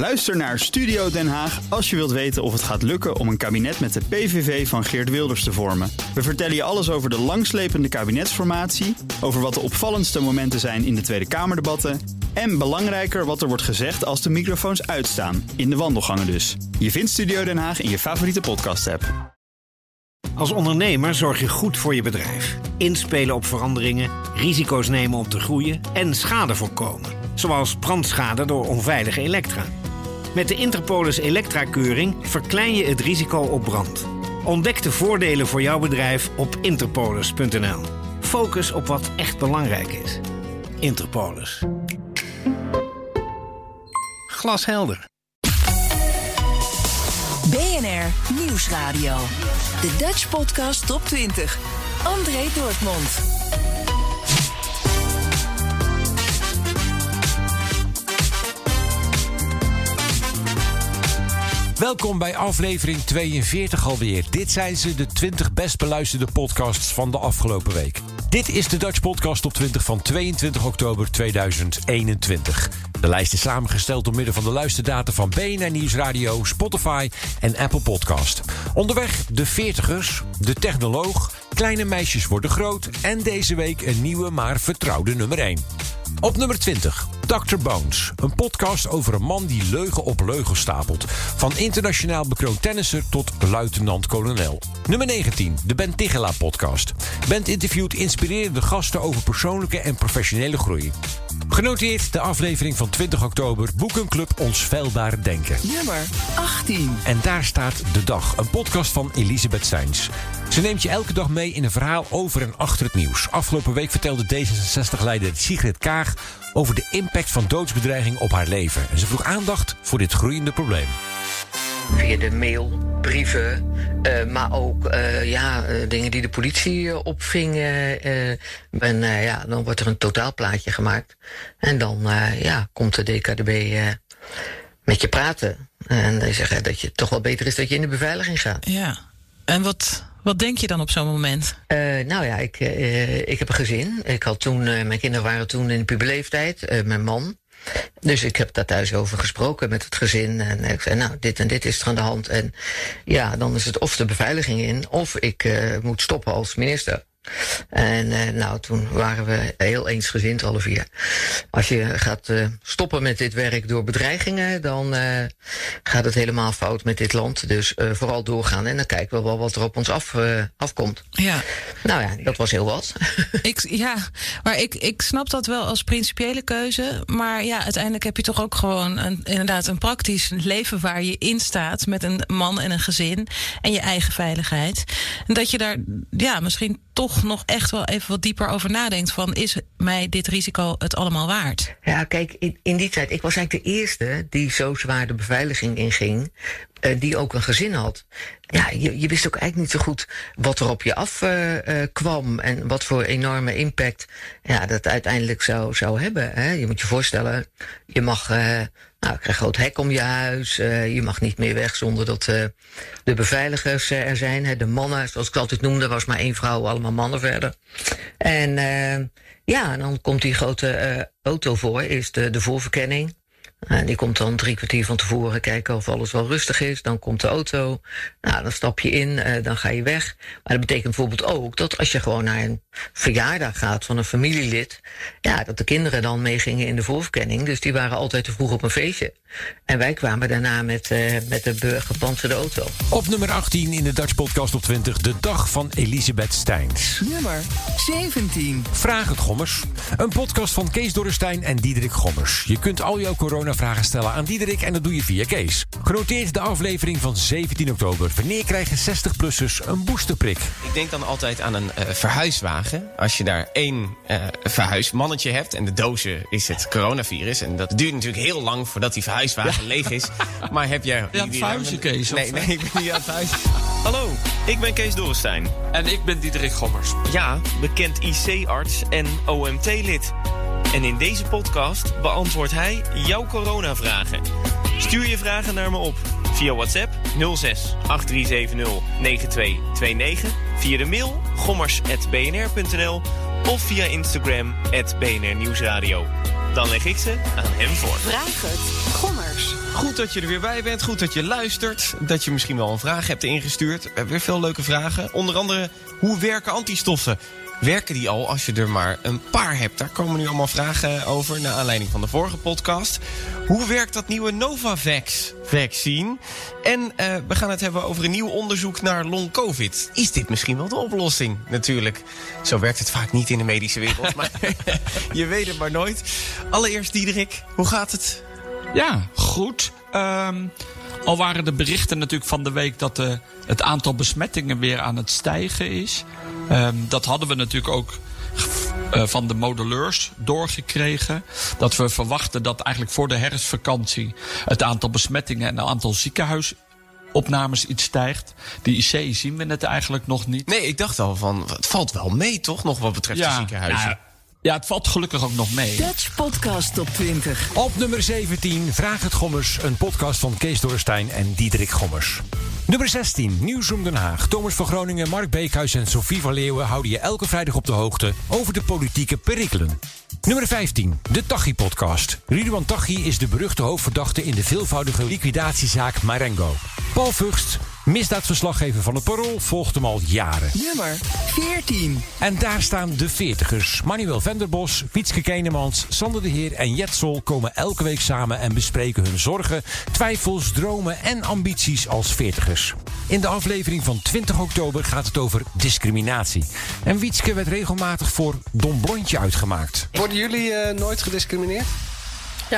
Luister naar Studio Den Haag als je wilt weten of het gaat lukken om een kabinet met de PVV van Geert Wilders te vormen. We vertellen je alles over de langslepende kabinetsformatie, over wat de opvallendste momenten zijn in de Tweede Kamerdebatten en belangrijker wat er wordt gezegd als de microfoons uitstaan, in de wandelgangen dus. Je vindt Studio Den Haag in je favoriete podcast-app. Als ondernemer zorg je goed voor je bedrijf. Inspelen op veranderingen, risico's nemen om te groeien en schade voorkomen. Zoals brandschade door onveilige elektra. Met de Interpolis Elektra-keuring verklein je het risico op brand. Ontdek de voordelen voor jouw bedrijf op interpolis.nl. Focus op wat echt belangrijk is. Interpolis. Glashelder. BNR Nieuwsradio. De Dutch Podcast Top 20. André Dortmund. Welkom bij aflevering 42 alweer. Dit zijn ze, de 20 best beluisterde podcasts van de afgelopen week. Dit is de Dutch Podcast op 20 van 22 oktober 2021. De lijst is samengesteld door middel van de luisterdata van BNR Nieuwsradio, Spotify en Apple Podcast. Onderweg de 40ers, de technoloog, kleine meisjes worden groot en deze week een nieuwe maar vertrouwde nummer 1. Op nummer 20, Dr. Bones. Een podcast over een man die leugen op leugen stapelt. Van internationaal bekroond tennisser tot luitenant-kolonel. Nummer 19, de Ben Tigela podcast. Ben interviewt inspirerende gasten over persoonlijke en professionele groei. Genoteerd de aflevering van 20 oktober Boekenclub Ons Veilbare Denken. Nummer 18. En daar staat De Dag, een podcast van Elisabeth Steins. Ze neemt je elke dag mee in een verhaal over en achter het nieuws. Afgelopen week vertelde D66-leider Sigrid Kaag over de impact van doodsbedreiging op haar leven. En ze vroeg aandacht voor dit groeiende probleem. Via de mail, brieven, eh, maar ook eh, ja, eh, dingen die de politie opving. eh, en ja, dan wordt er een totaalplaatje gemaakt. En dan ja, komt de DKDB met je praten. En die zeggen dat het toch wel beter is dat je in de beveiliging gaat. Ja, en wat, wat denk je dan op zo'n moment? Eh, nou ja, ik, eh, ik heb een gezin. Ik had toen, eh, mijn kinderen waren toen in de puberleeftijd, mijn man. Dus ik heb daar thuis over gesproken met het gezin. En ik zei, nou, dit en dit is er aan de hand. En ja, dan is het of de beveiliging in, of ik moet stoppen als minister. En eh, nou, toen waren we heel eensgezind, alle vier. Als je gaat eh, stoppen met dit werk door bedreigingen, dan eh, gaat het helemaal fout met dit land. Dus vooral doorgaan en dan kijken we wel wat er op ons af, afkomt. Ja, Nou ja, dat was heel wat. ik, ja maar ik, ik snap dat wel als principiële keuze. Maar ja, uiteindelijk heb je toch ook gewoon een, inderdaad een praktisch leven waar je in staat met een man en een gezin en je eigen veiligheid. En dat je daar ja, misschien toch nog echt wel even wat dieper over nadenkt van is mij dit risico het allemaal waard? Ja, kijk, in, in die tijd, ik was eigenlijk de eerste die zo zwaar de beveiliging inging, eh, die ook een gezin had. Ja, je, je wist ook eigenlijk niet zo goed wat er op je af eh, eh, kwam en wat voor enorme impact ja, dat uiteindelijk zou, zou hebben. Hè. Je moet je voorstellen, je mag, nou, ik krijg een groot hek om je huis, eh, je mag niet meer weg zonder dat eh, de beveiligers eh, er zijn. Hè. De mannen, zoals ik altijd noemde, was maar één vrouw, allemaal mannen verder. En ja, en dan komt die grote auto voor, is de, de voorverkenning. En die komt dan drie kwartier van tevoren kijken of alles wel rustig is. Dan komt de auto. Nou, dan stap je in, eh, dan ga je weg. Maar dat betekent bijvoorbeeld ook dat als je gewoon naar een verjaardag gaat van een familielid. Ja, dat de kinderen dan meegingen in de voorverkenning. Dus die waren altijd te vroeg op een feestje. En wij kwamen daarna met, eh, met de gepantserde auto. Op nummer 18 in de Dutch Podcast op 20, de dag van Elisabeth Steins. Nummer 17. Vraag het Gommers. Een podcast van Kees Dorrestein en Diederik Gommers. Je kunt al jouw coronavragen stellen aan Diederik en dat doe je via Kees. Genoteerd de aflevering van 17 oktober. Wanneer krijgen 60-plussers een boosterprik? Ik denk dan altijd aan een eh, verhuiswagen. Als je daar één eh, verhuismannetje hebt en de dozen is het coronavirus. En dat duurt natuurlijk heel lang voordat die leeg is. Maar heb jij... Ja, het Kees, Nee, ik ben niet aan het verhuizen. Hallo, ik ben Kees Dorrestein. En ik ben Diederik Gommers. Ja, bekend IC-arts en OMT-lid. En in deze podcast beantwoordt hij jouw coronavragen. Stuur je vragen naar me op via WhatsApp 06 8370 9229, via de mail gommers.bnr.nl of via Instagram at BNR Nieuwsradio. Dan leg ik ze aan hem voor. Vraag het. Goed dat je er weer bij bent. Goed dat je luistert. Dat je misschien wel een vraag hebt ingestuurd. We hebben weer veel leuke vragen. Onder andere, hoe werken antistoffen? Werken die al als je er maar een paar hebt? Daar komen nu allemaal vragen over, naar aanleiding van de vorige podcast. Hoe werkt dat nieuwe Novavax-vaccine? En eh, we gaan het hebben over een nieuw onderzoek naar long-covid. Is dit misschien wel de oplossing? Natuurlijk. Zo werkt het vaak niet in de medische wereld, maar je weet het maar nooit. Allereerst, Diederik, hoe gaat het? Ja, goed. Ehm, al waren de berichten natuurlijk van de week dat de, het aantal besmettingen weer aan het stijgen is. Ehm, dat hadden we natuurlijk ook eh, van de modeleurs doorgekregen. Dat we verwachten dat eigenlijk voor de herfstvakantie het aantal besmettingen en het aantal ziekenhuisopnames iets stijgt. Die IC zien we net eigenlijk nog niet. Nee, ik dacht al van, het valt wel mee toch, nog wat betreft de ziekenhuizen. Ja, ja, het valt gelukkig ook nog mee. Dutch Podcast Top 20. Op nummer 17, Vraag het Gommers. Een podcast van Kees Dorrestein en Diederik Gommers. Nummer 16, Nieuwsroom Den Haag. Thomas van Groningen, Mark Beekhuis en Sophie van Leeuwen houden je elke vrijdag op de hoogte over de politieke perikelen. Nummer 15, de Taghi-podcast. Ridwan Taghi is de beruchte hoofdverdachte in de veelvoudige liquidatiezaak Marengo. Paul Vugst, misdaadverslaggever van het Parool, volgt hem al jaren. Nummer 14. En daar staan de veertigers. Manuel Venderbos, Wietske Keinemans, Sander de Heer en Jetsel komen elke week samen en bespreken hun zorgen, twijfels, dromen en ambities als veertigers. In de aflevering van 20 oktober gaat het over discriminatie. En Wietske werd regelmatig voor Don Blondje uitgemaakt. Worden jullie eh, nooit gediscrimineerd?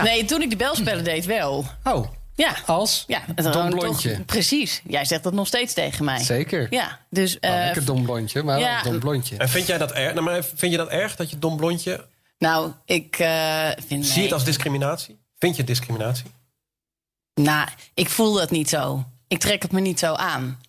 Nee, toen ik de belspellen deed wel. Oh, Ja. als? Ja, het Dom blondje. toch- precies. Jij zegt dat nog steeds tegen mij. Zeker. Ja, dus... Nou, eh, lekker dom blondje, maar ja. wel dom blondje. En vind jij dat erg? Nou, maar vind je dat erg dat je dom blondje. nou, ik eh, vind... Zie je het als discriminatie? Vind je het discriminatie? Nou, ik voel dat niet zo. Ik trek het me niet zo aan.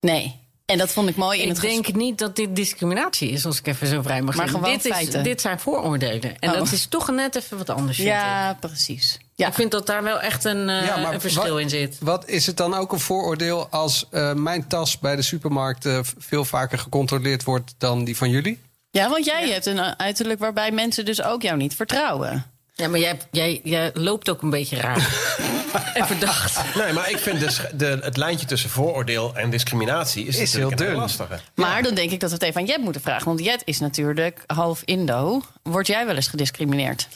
Nee. En dat vond ik mooi in Ik het denk niet dat dit discriminatie is, als ik even zo vrij mag Maar zijn. gewoon dit, is, dit zijn vooroordelen. En Oh. dat is toch net even wat anders. Ja, precies. Ja. Ik vind dat daar wel echt een, eh, Ja, maar een verschil wat- in zit. Wat is het dan ook een vooroordeel als eh, mijn tas bij de supermarkt eh, veel vaker gecontroleerd wordt dan die van jullie? Ja, want jij hebt een uiterlijk waarbij mensen dus ook jou niet vertrouwen. Ja, maar jij, jij, jij loopt ook een beetje raar. en verdacht. Nee, maar ik vind dus de, het lijntje tussen vooroordeel en discriminatie is, Is natuurlijk heel dun. Maar dan denk ik dat we het even aan Jet moeten vragen. Want Jet is natuurlijk half Indo. Word jij wel eens gediscrimineerd?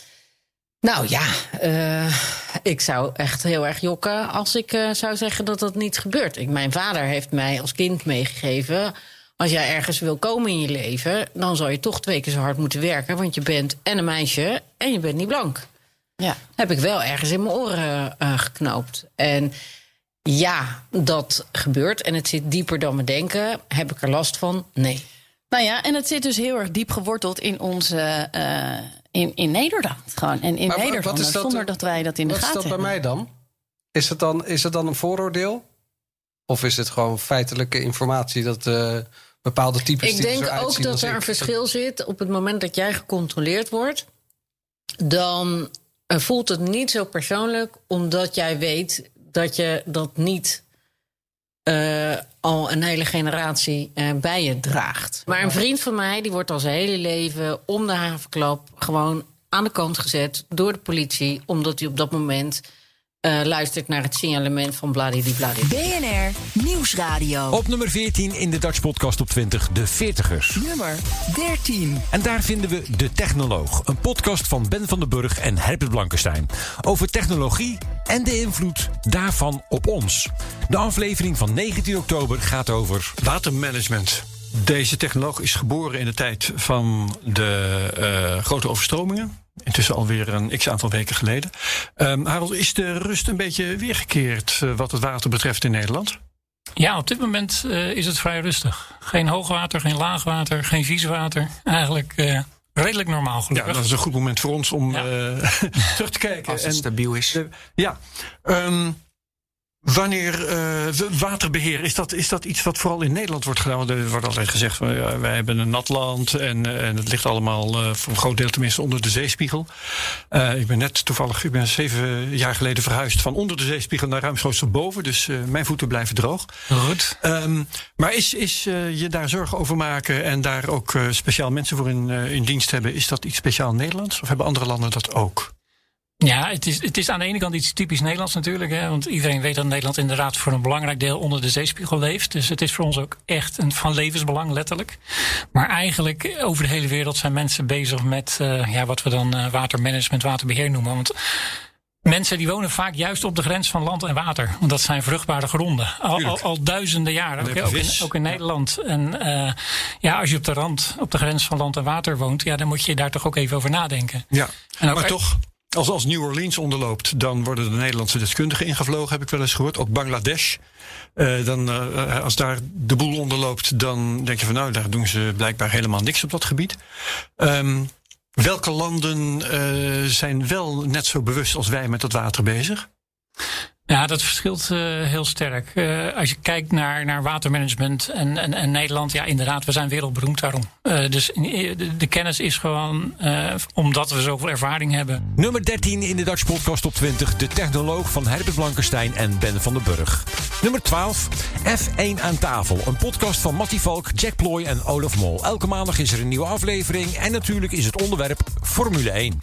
Nou ja, eh, ik zou echt heel erg jokken als ik eh, zou zeggen dat dat niet gebeurt. Ik, mijn vader heeft mij als kind meegegeven. Als jij ergens wil komen in je leven, dan zal je toch twee keer zo hard moeten werken. Want je bent en een meisje en je bent niet blank. Ja. Heb ik wel ergens in mijn oren eh, geknoopt. En ja, dat gebeurt en het zit dieper dan we denken. Heb ik er last van? Nee. Nou ja, en het zit dus heel erg diep geworteld in onze. In, in Nederland. Gewoon. En in Maar Nederland. wat is dat- zonder dat wij dat in de Wat is gaten dat bij hebben. mij dan? Is het dan, is het dan een vooroordeel? Of is het gewoon feitelijke informatie dat eh, bepaalde types Ik die denk ook dat er ik- een verschil zit. Op het moment dat jij gecontroleerd wordt, dan eh, voelt het niet zo persoonlijk, omdat jij weet dat je dat niet eh, al een hele generatie eh, bij je draagt. Maar een vriend van mij, die wordt al zijn hele leven om de havenklap gewoon aan de kant gezet door de politie, omdat hij op dat moment eh, luistert naar het signalement van bladibladibladib. BNR Nieuwsradio. Op nummer 14 in de Dutch Podcast op 20, de 40ers. Nummer 13. En daar vinden we De Technoloog, een podcast van Ben van den Burg en Herbert Blankenstein. Over technologie en de invloed daarvan op ons. De aflevering van 19 oktober gaat over. Watermanagement. Deze technoloog is geboren in de tijd van de eh, grote overstromingen. Intussen alweer een x aantal weken geleden. Ehm Harold, is de rust een beetje weergekeerd eh, wat het water betreft in Nederland? Ja, op dit moment eh, is het vrij rustig. Geen hoogwater, geen laagwater, geen vieswater. Eigenlijk eh, redelijk normaal Ja, gelukkig. dat is een goed moment voor ons om eh, terug te kijken. Als het En stabiel is. de- ja. Ehm, Wanneer w- waterbeheer, is dat, is dat iets wat vooral in Nederland wordt gedaan? Want Er wordt altijd gezegd van ja, wij hebben een nat land en, en het ligt allemaal eh, voor een groot deel tenminste onder de zeespiegel. Eh, ik ben net toevallig, ik ben zeven jaar geleden verhuisd van onder de zeespiegel naar ruimschoots tot boven. Dus mijn voeten blijven droog. Goed. Ehm, maar is, is je daar zorgen over maken en daar ook speciaal mensen voor in, in dienst hebben, is dat iets speciaal Nederlands? Of hebben andere landen dat ook? Ja, het is, het is aan de ene kant iets typisch Nederlands natuurlijk. Hè, want iedereen weet dat Nederland inderdaad voor een belangrijk deel onder de zeespiegel leeft. Dus het is voor ons ook echt een, van levensbelang, letterlijk. Maar eigenlijk over de hele wereld zijn mensen bezig met eh, ja, wat we dan eh, watermanagement, waterbeheer noemen. Want mensen die wonen vaak juist op de grens van land en water. Want dat zijn vruchtbare gronden. Al, al, duizenden jaren. Ook, ook, in, vis. ook in Nederland. En eh, ja, als je op de rand, op de grens van land en water woont, ja, dan moet je daar toch ook even over nadenken. Ja, En ook- maar toch, als, als New Orleans onderloopt, dan worden de Nederlandse deskundigen ingevlogen, heb ik wel eens gehoord. Ook Bangladesh. Eh, dan, eh, als daar de boel onderloopt, dan denk je van nou, daar doen ze blijkbaar helemaal niks op dat gebied. Ehm, welke landen eh, zijn wel net zo bewust als wij met dat water bezig? Ja, dat verschilt eh, heel sterk. Eh, als je kijkt naar, naar watermanagement en, en, en Nederland, ja, inderdaad, we zijn wereldberoemd daarom. Eh, dus de, kennis is gewoon, omdat we zoveel ervaring hebben. Nummer 13 in de Dutch Podcast op 20. De technoloog van Herbert Blankenstein en Ben van den Burg. Nummer 12. F1 aan tafel. Een podcast van Mattie Valk, Jack Ploy en Olaf Mol. Elke maandag is er een nieuwe aflevering. En natuurlijk is het onderwerp Formule 1.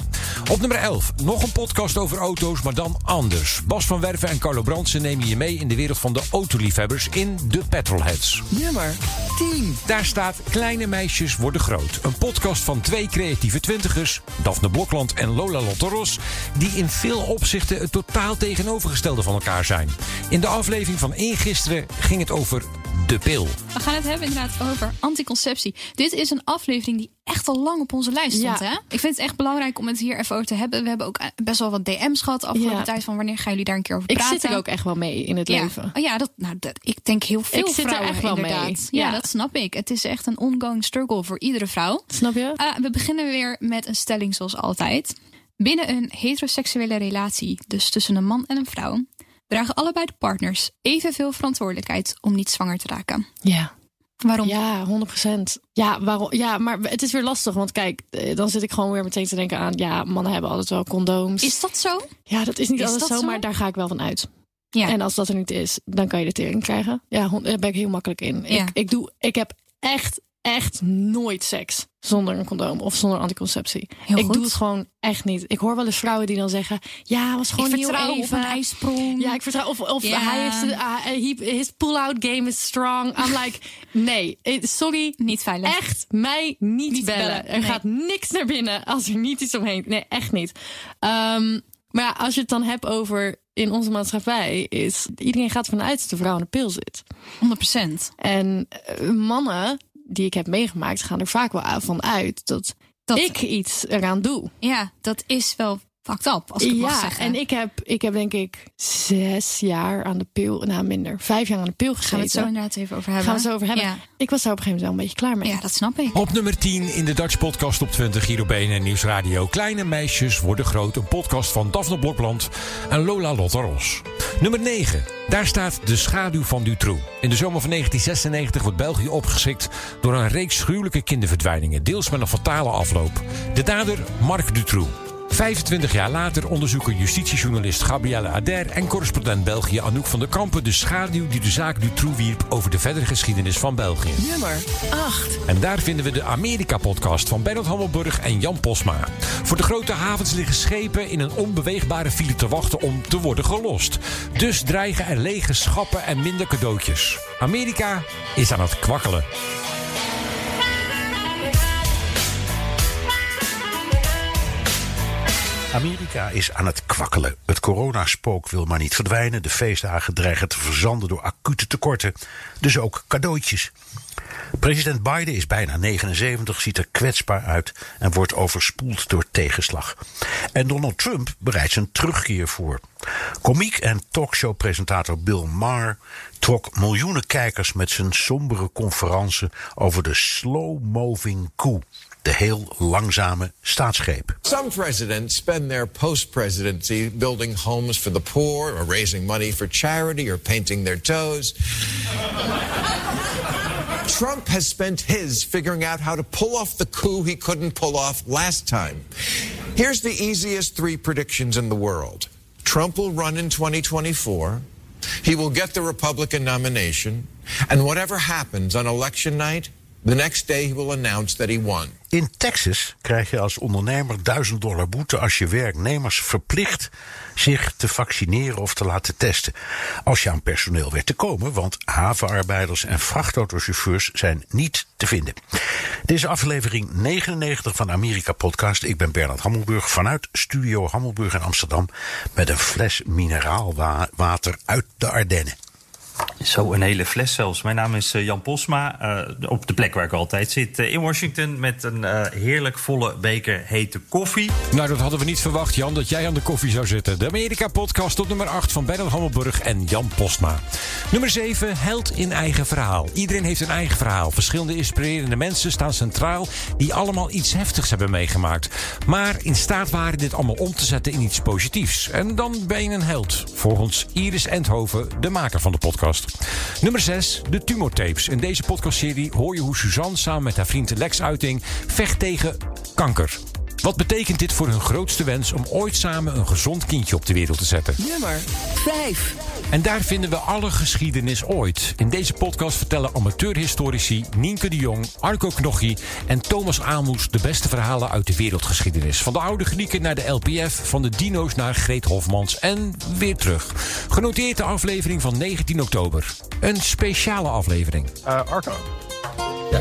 Op nummer 11. Nog een podcast over auto's, maar dan anders. Bas van Werven en Carlo Brandsen nemen je mee in de wereld van de autoliefhebbers in de Petrolheads. Nummer 10. Daar staat Kleine meisjes worden groot. Een podcast van twee creatieve twintigers, Daphne Blokland en Lola Lotteros, die in veel opzichten het totaal tegenovergestelde van elkaar zijn. In de aflevering van eergisteren ging het over de pil. We gaan het hebben inderdaad over anticonceptie. Dit is een aflevering die echt al lang op onze lijst stond. Ja. Hè? Ik vind het echt belangrijk om het hier even over te hebben. We hebben ook eh, best wel wat DM's gehad de afgelopen Ja. tijd. Van wanneer gaan jullie daar een keer over Ik praten? zit er ook echt wel mee in het ja. leven. Oh ja, dat, nou, dat, ik denk heel veel Ik zit er vrouwen echt wel mee. inderdaad. Ja, Ja. dat snap ik. Het is echt een ongoing struggle voor iedere vrouw. Snap je? Ah, we beginnen weer met een stelling zoals altijd. Binnen een heteroseksuele relatie, dus tussen een man en een vrouw, dragen allebei de partners evenveel verantwoordelijkheid om niet zwanger te raken. Ja. Waarom? Ja, 100%. Ja, waarom? Ja, maar het is weer lastig. Want kijk, eh, dan zit ik gewoon weer meteen te denken aan... ja, mannen hebben altijd wel condooms. Is dat zo? Ja, dat is niet Is altijd zo, zo? maar daar ga ik wel van uit. Ja. En als dat er niet is, dan kan je de tering krijgen. Ja, daar ben ik heel makkelijk in. Ja. Ik, ik, doe, ik heb echt, echt nooit seks zonder een condoom of zonder anticonceptie. Heel ik goed. doe het gewoon echt niet. Ik hoor wel eens vrouwen die dan zeggen... ja, was gewoon Ik vertrouw op even. een ijsprong. Ja, ik vertrouw. Of, of hij heeft de- ah, he- his pull-out game is strong. I'm like, nee, eh, sorry. Niet veilig. Echt, mij niet, Niet bellen. bellen, Er nee. gaat niks naar binnen als er niet iets omheen. Nee, echt niet. Ehm, maar ja, als je het dan hebt over in onze maatschappij, is iedereen gaat ervan uit dat de vrouw aan de pil zit. 100%. En eh, mannen die ik heb meegemaakt, gaan er vaak wel van uit dat, Dat- ik iets eraan doe. Ja, dat is wel fucked up, als ik het mag ja, zeggen. en ik heb, ik heb denk ik zes jaar aan de pil, nou minder, vijf jaar aan de pil gezeten. Gaan we het zo inderdaad even over hebben. Gaan we het zo over hebben. Ja. Ik was daar op een gegeven moment wel een beetje klaar mee. Ja, dat snap ik. Op nummer 10 in de Dutch Podcast op 20 hier op BNN Nieuwsradio. Kleine meisjes worden groot. Een podcast van Daphne Blokland en Lola Lotteros. Nummer 9. Daar staat De Schaduw van Dutroux. In de zomer van 1996 wordt België opgeschrikt door een reeks gruwelijke kinderverdwijningen. Deels met een fatale afloop. De dader Marc Dutroux. 25 jaar later onderzoeken justitiejournalist Gabrielle Ader en correspondent België Anouk van der Kampen de schaduw die de zaak Dutroux wierp over de verdere geschiedenis van België. Nummer 8. En daar vinden we de Amerika-podcast van Bernard Hammelburg en Jan Posma. Voor de grote havens liggen schepen in een onbeweegbare file te wachten om te worden gelost. Dus dreigen er lege schappen en minder cadeautjes. Amerika is aan het kwakkelen. Amerika is aan het kwakkelen. Het coronaspook wil maar niet verdwijnen. De feestdagen dreigen te verzanden door acute tekorten. Dus ook cadeautjes. President Biden is bijna 79, ziet er kwetsbaar uit en wordt overspoeld door tegenslag. En Donald Trump bereidt zijn terugkeer voor. Komiek en talkshowpresentator Bill Maher trok miljoenen kijkers met zijn sombere conferentie over de slow-moving koe. De heel langzame staatsgreep. Some presidents spend their post presidency building homes for the poor, or raising money for charity, or painting their toes. Trump has spent his figuring out how to pull off the coup he couldn't pull off last time. Here's the easiest three predictions in the world Trump will run in 2024, he will get the Republican nomination, and whatever happens on election night, the next day he will announce that he won. In Texas krijg je als ondernemer 1000 dollar boete als je werknemers verplicht zich te vaccineren of te laten testen. Als je aan personeel weet te komen, want havenarbeiders en vrachtautochauffeurs zijn niet te vinden. Is aflevering 99 van Amerika Podcast. Ik ben Bernard Hammelburg vanuit Studio Hammelburg in Amsterdam met een fles mineraalwater uit de Ardennen. Zo, een hele fles zelfs. Mijn naam is eh, Jan Posma. eh, op de plek waar ik altijd zit eh, in Washington. Met een heerlijk volle beker hete koffie. Nou, dat hadden we niet verwacht, Jan, dat jij aan de koffie zou zitten. De Amerika-podcast op nummer 8 van Bernard Hammelburg en Jan Postma. Nummer 7, held in eigen verhaal. Iedereen heeft een eigen verhaal. Verschillende inspirerende mensen staan centraal... die allemaal iets heftigs hebben meegemaakt. Maar in staat waren dit allemaal om te zetten in iets positiefs. En dan ben je een held. Volgens Iris Endhoven, de maker van de podcast. Nummer 6, de tumortapes. In deze podcastserie hoor je hoe Suzanne samen met haar vriend Lex Uiting... vecht tegen kanker. Wat betekent dit voor hun grootste wens om ooit samen een gezond kindje op de wereld te zetten? Nummer 5. En daar vinden we alle geschiedenis ooit. In deze podcast vertellen amateurhistorici Nienke de Jong, Arco Knochie en Thomas Amoes de beste verhalen uit de wereldgeschiedenis. Van de oude Grieken naar de LPF, van de dino's naar Greet Hofmans en weer terug. Genoteerd de aflevering van 19 oktober. Een speciale aflevering. Arco.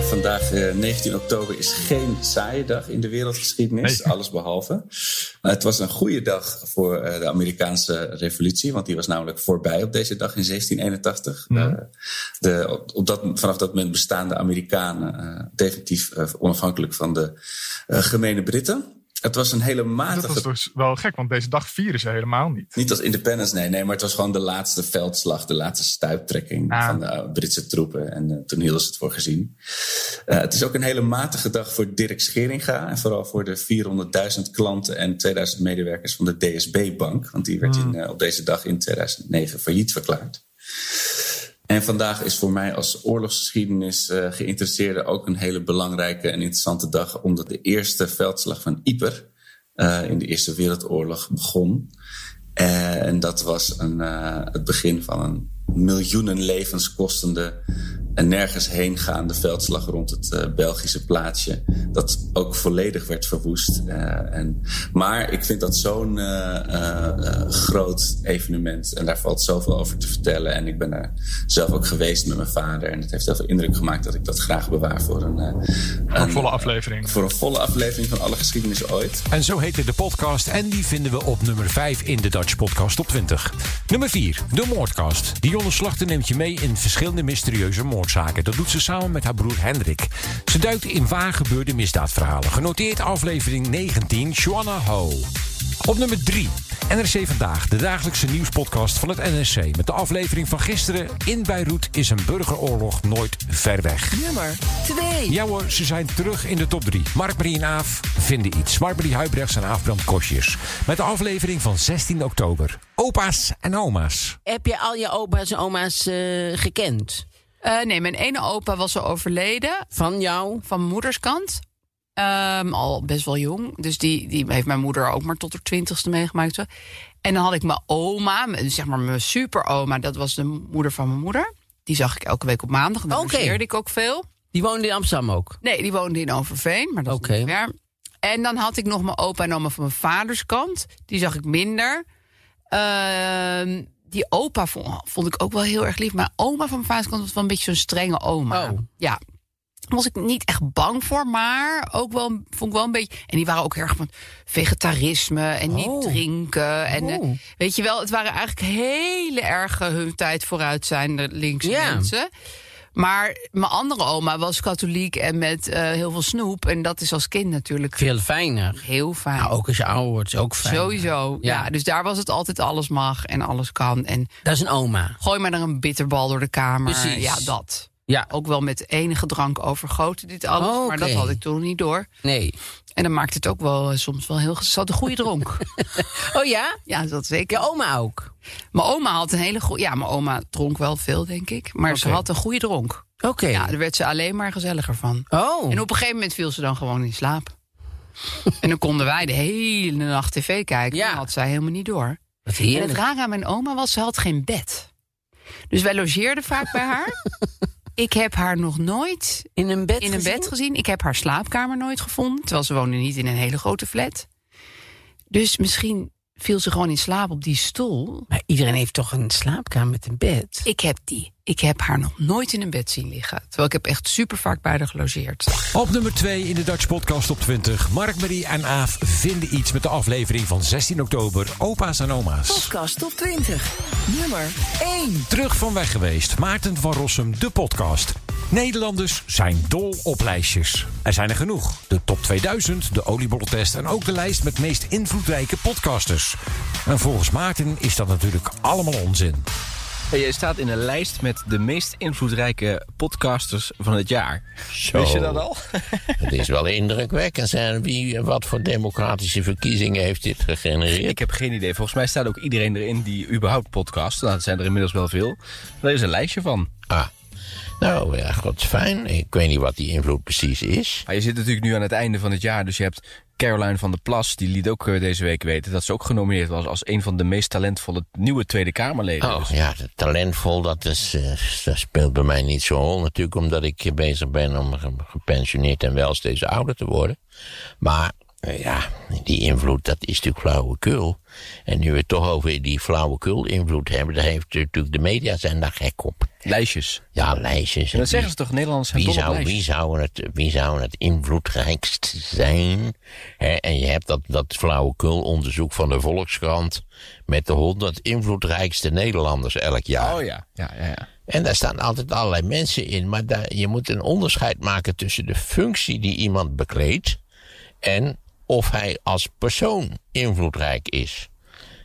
Vandaag eh, 19 oktober is geen saaie dag in de wereldgeschiedenis, alles behalve. Maar het was een goede dag voor eh, de Amerikaanse revolutie, want die was namelijk voorbij op deze dag in 1781. Mhm. Eh, de, op, op dat, vanaf dat moment bestaan de Amerikanen eh, definitief eh, onafhankelijk van de eh, gemene Britten. Het was een hele matige... Dat was dus wel gek, want deze dag vieren ze helemaal niet. Niet als independence, nee, nee, maar het was gewoon de laatste veldslag, de laatste stuiptrekking Ah. van de Britse troepen. En eh, toen hielden ze het voor gezien. Eh, het is ook een hele matige dag voor Dirk Scheringa en vooral voor de 400.000 klanten en 2000 medewerkers van de DSB-bank, want die werd Hmm. in, eh, op deze dag in 2009 failliet verklaard. En vandaag is voor mij als oorlogsgeschiedenis eh, geïnteresseerde ook een hele belangrijke en interessante dag, omdat de eerste veldslag van Yper eh, in de Eerste Wereldoorlog begon. Eh, en dat was een, het begin van een miljoenen levens kostende en nergens heen gaande veldslag rond het eh, Belgische plaatsje. Dat ook volledig werd verwoest. Eh, en, maar ik vind dat zo'n eh, groot evenement. En daar valt zoveel over te vertellen. En ik ben er zelf ook geweest met mijn vader. En het heeft heel veel indruk gemaakt dat ik dat graag bewaar voor een, eh, Een volle aflevering. Voor een volle aflevering van alle geschiedenis ooit. En zo heette de podcast en die vinden we op nummer 5 in de Dutch Podcast Top 20. Nummer 4, de Moordcast. Dionne Slachter neemt je mee in verschillende mysterieuze moordzaken. Dat doet ze samen met haar broer Hendrik. Ze duikt in waar gebeurde misdaadverhalen. Genoteerd aflevering 19, Joanna Ho. Op nummer 3, NRC Vandaag, de dagelijkse nieuwspodcast van het NRC. Met de aflevering van gisteren. In Beirut is een burgeroorlog nooit ver weg. Nummer 2. Ja hoor, ze zijn terug in de top 3. Mark-Marie en Aaf vinden iets. Mark-Marie Huibrechts en Aaf Brand Kosjes. Met de aflevering van 16 oktober. Opa's en oma's. Heb je al je opa's en oma's eh, gekend? Eh, nee, mijn ene opa was al overleden. Van jou? Van mijn Ehm, al best wel jong. Dus die, die heeft mijn moeder ook maar tot haar twintigste meegemaakt. En dan had ik mijn oma, zeg maar mijn superoma. Dat was de moeder van mijn moeder. Die zag ik elke week op maandag. En daar leerde ik ook veel. Die woonde in Amsterdam ook? Nee, die woonde in Overveen. Maar dat Oké. is niet ver. En dan had ik nog mijn opa en oma van mijn vaders kant. Die zag ik minder. Ehm, die opa vond, vond ik ook wel heel erg lief. Maar oma van mijn vaders kant was wel een beetje zo'n strenge oma. Ja. Was ik niet echt bang voor, maar ook wel, vond ik wel een beetje... En die waren ook erg van vegetarisme en niet drinken. En eh, weet je wel, het waren eigenlijk hele erge hun tijd vooruitzijnde linkse Ja. mensen. Maar mijn andere oma was katholiek en met eh, heel veel snoep. En dat is als kind natuurlijk... Veel fijner. Heel fijn. Nou, ook als je ouder wordt, is ook fijn. Sowieso, ja. Dus daar was het altijd alles mag en alles kan. En Dat is een oma. gooi maar er een bitterbal door de kamer. Precies. Ja, dat. Ja. Ook wel met enige drank overgoten, dit alles. Oh, Maar dat had ik toen niet door. Nee. En dan maakt het ook wel eh, soms wel heel... Ze had een goede dronk. Oh ja? Ja, dat zeker. Je oma ook? Mijn oma had een hele goede... Ja, mijn oma dronk wel veel, denk ik. Maar ze had een goede dronk. Oké. Ja, daar werd ze alleen maar gezelliger van. Oh. En op een gegeven moment viel ze dan gewoon in slaap. en dan konden wij de hele nacht tv kijken. Ja. Dat had zij helemaal niet door. Wat En heerlijk. het rare aan mijn oma was, ze had geen bed. Dus wij logeerden vaak bij haar. Ik heb haar nog nooit in een bed, in een bed gezien. Ik heb haar slaapkamer nooit gevonden. Terwijl ze woonde niet in een hele grote flat. Dus misschien viel ze gewoon in slaap op die stoel. Maar iedereen heeft toch een slaapkamer met een bed? Ik heb die. Ik heb haar nog nooit in een bed zien liggen. Terwijl ik heb echt super vaak bij haar gelogeerd. Op nummer 2 in de Dutch Podcast op 20. Mark, Marie en Aaf vinden iets met de aflevering van 16 oktober. Opa's en oma's. Podcast top 20. Nummer 1. Terug van weg geweest. Maarten van Rossum, de podcast. Nederlanders zijn dol op lijstjes. Er zijn er genoeg. De top 2000, de oliebollentest en ook de lijst met meest invloedrijke podcasters. En volgens Maarten is dat natuurlijk allemaal onzin. Je staat in een lijst met de meest invloedrijke podcasters van het jaar. Wist je dat al? Het is wel indrukwekkend. Zijn wie, wat voor democratische verkiezingen heeft dit gegenereerd? Ik heb geen idee. Volgens mij staat ook iedereen erin die überhaupt podcast. Nou, dat zijn er inmiddels wel veel. Daar is een lijstje van. Ah. Nou, ja, god, fijn. Ik weet niet wat die invloed precies is. Maar je zit natuurlijk nu aan het einde van het jaar, dus je hebt Caroline van der Plas, die liet ook eh, deze week weten dat ze ook genomineerd was als een van de meest talentvolle nieuwe Tweede Kamerleden. Oh Dus- ja, talentvol, dat, is, eh, dat speelt bij mij niet zo'n rol. Natuurlijk omdat ik bezig ben om ge- gepensioneerd en wel steeds ouder te worden. Maar ja, die invloed, dat is natuurlijk flauwekul. En nu we het toch over die flauwekul invloed hebben, daar heeft natuurlijk de media zijn daar gek op. Lijstjes. Ja, lijstjes. En dat zeggen ze toch, Nederlanders zijn wie zou, wie, zou het, wie zou het invloedrijkst zijn? En je hebt dat, dat flauwekul onderzoek van de Volkskrant... met de 100 invloedrijkste Nederlanders elk jaar. Oh ja, ja, ja. ja. En daar staan altijd allerlei mensen in. Maar daar, je moet een onderscheid maken tussen de functie die iemand bekleedt... en of hij als persoon invloedrijk is.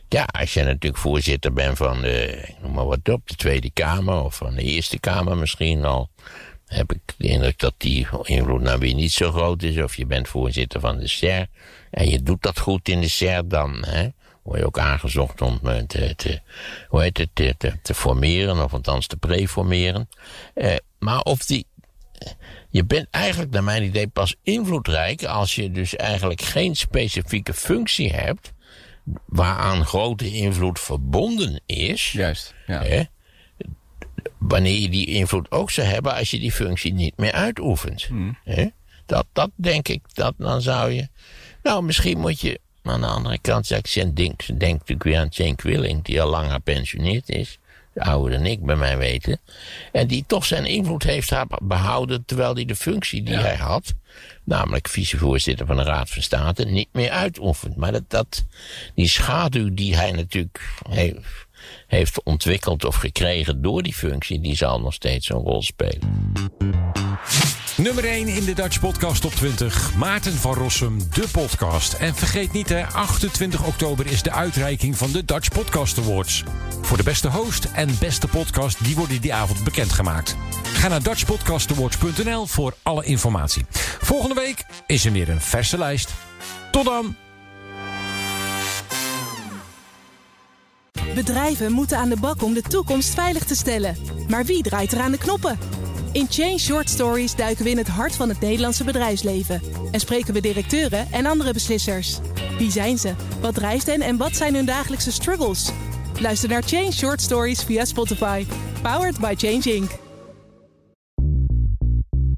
Ja, als je natuurlijk voorzitter bent van de, noem maar wat op, de Tweede Kamer... of van de Eerste Kamer misschien al... heb ik de indruk dat die invloed nou weer niet zo groot is. Of je bent voorzitter van de SER en je doet dat goed in de SER... dan hè, word je ook aangezocht om eh, te, te, hoe heet het, te, te, te formeren... of althans te preformeren. Eh, maar of die je bent eigenlijk naar mijn idee pas invloedrijk als je dus eigenlijk geen specifieke functie hebt waaraan grote invloed verbonden is. Juist, ja. Hè, wanneer je die invloed ook zou hebben als je die functie niet meer uitoefent. Hè? Dat, dat denk ik, dat dan zou je... Nou, misschien moet je aan de andere kant... Ik denk, denk, denk natuurlijk weer aan Jane Quilling, die al lang gepensioneerd is ouder dan ik bij mij weten. En die toch zijn invloed heeft behouden terwijl hij de functie die hij had, namelijk vicevoorzitter van de Raad van State, niet meer uitoefent. Maar dat, dat, die schaduw die hij natuurlijk heeft, heeft ontwikkeld of gekregen door die functie, die zal nog steeds een rol spelen. Nummer 1 in de Dutch Podcast Top 20. Maarten van Rossum, de podcast. En vergeet niet, hè, 28 oktober is de uitreiking van de Dutch Podcast Awards. Voor de beste host en beste podcast, die worden die avond bekendgemaakt. Ga naar dutchpodcastawards.nl voor alle informatie. Volgende week is er weer een verse lijst. Tot dan! Bedrijven moeten aan de bak om de toekomst veilig te stellen. Maar wie draait er aan de knoppen? In Change Short Stories duiken we in het hart van het Nederlandse bedrijfsleven. En spreken we directeuren en andere beslissers. Wie zijn ze? Wat drijft hen en wat zijn hun dagelijkse struggles? Luister naar Change Short Stories via Spotify. Powered by Change Inc.